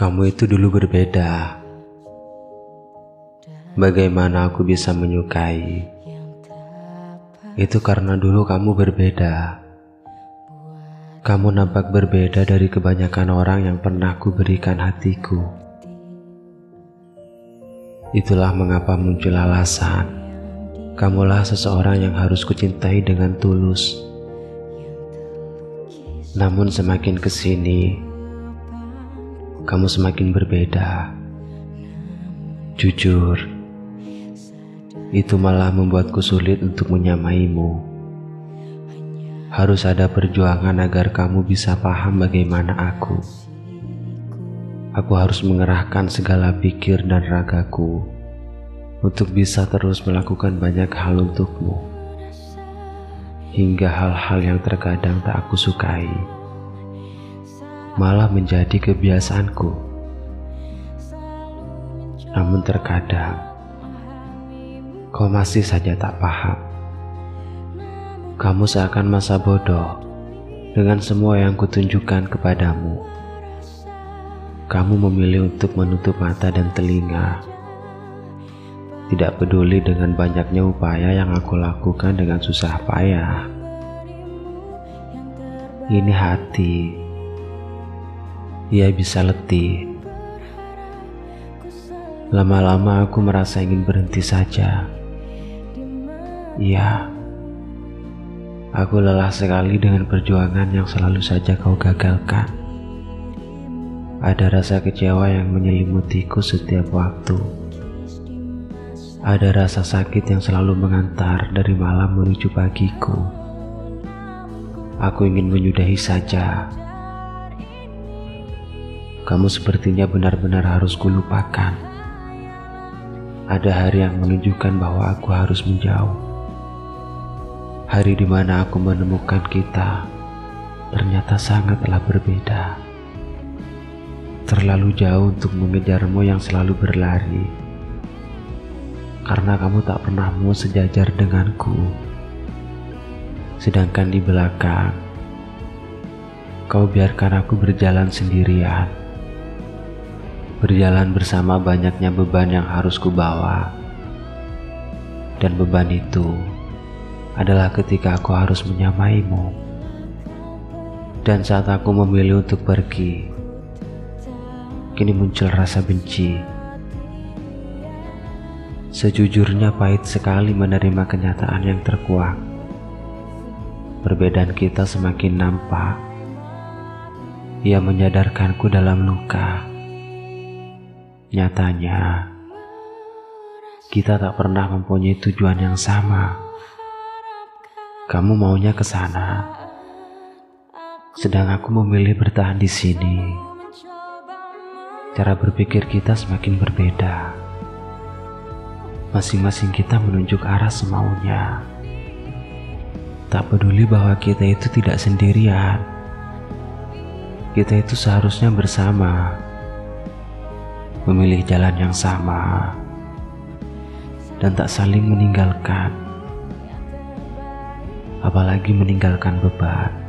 Kamu itu dulu berbeda. Bagaimana aku bisa menyukai? Itu karena dulu kamu berbeda. Kamu nampak berbeda dari kebanyakan orang yang pernah ku berikan hatiku. Itulah mengapa muncul alasan. Kamulah seseorang yang harus kucintai dengan tulus. Namun semakin ke sini, kamu semakin berbeda. Jujur, itu malah membuatku sulit untuk menyamaimu. Harus ada perjuangan agar kamu bisa paham bagaimana aku. Aku harus mengerahkan segala pikir dan ragaku untuk bisa terus melakukan banyak hal untukmu, hingga hal-hal yang terkadang tak aku sukai malah menjadi kebiasaanku. Namun terkadang kau masih saja tak paham. Kamu seakan masa bodoh dengan semua yang kutunjukkan kepadamu. Kamu memilih untuk menutup mata dan telinga. Tidak peduli dengan banyaknya upaya yang aku lakukan dengan susah payah. Ini hati ia bisa letih. Lama-lama aku merasa ingin berhenti saja. Iya, aku lelah sekali dengan perjuangan yang selalu saja kau gagalkan. Ada rasa kecewa yang menyelimutiku setiap waktu. Ada rasa sakit yang selalu mengantar dari malam menuju pagiku. Aku ingin menyudahi saja kamu sepertinya benar-benar harus kulupakan. Ada hari yang menunjukkan bahwa aku harus menjauh. Hari di mana aku menemukan kita ternyata sangatlah berbeda. Terlalu jauh untuk mengejarmu yang selalu berlari. Karena kamu tak pernah mau sejajar denganku. Sedangkan di belakang, kau biarkan aku berjalan sendirian berjalan bersama banyaknya beban yang harus kubawa. Dan beban itu adalah ketika aku harus menyamaimu. Dan saat aku memilih untuk pergi, kini muncul rasa benci. Sejujurnya pahit sekali menerima kenyataan yang terkuak. Perbedaan kita semakin nampak. Ia menyadarkanku dalam luka Nyatanya, kita tak pernah mempunyai tujuan yang sama. Kamu maunya ke sana, sedang aku memilih bertahan di sini. Cara berpikir kita semakin berbeda. Masing-masing kita menunjuk arah semaunya. Tak peduli bahwa kita itu tidak sendirian. Kita itu seharusnya bersama memilih jalan yang sama dan tak saling meninggalkan, apalagi meninggalkan beban.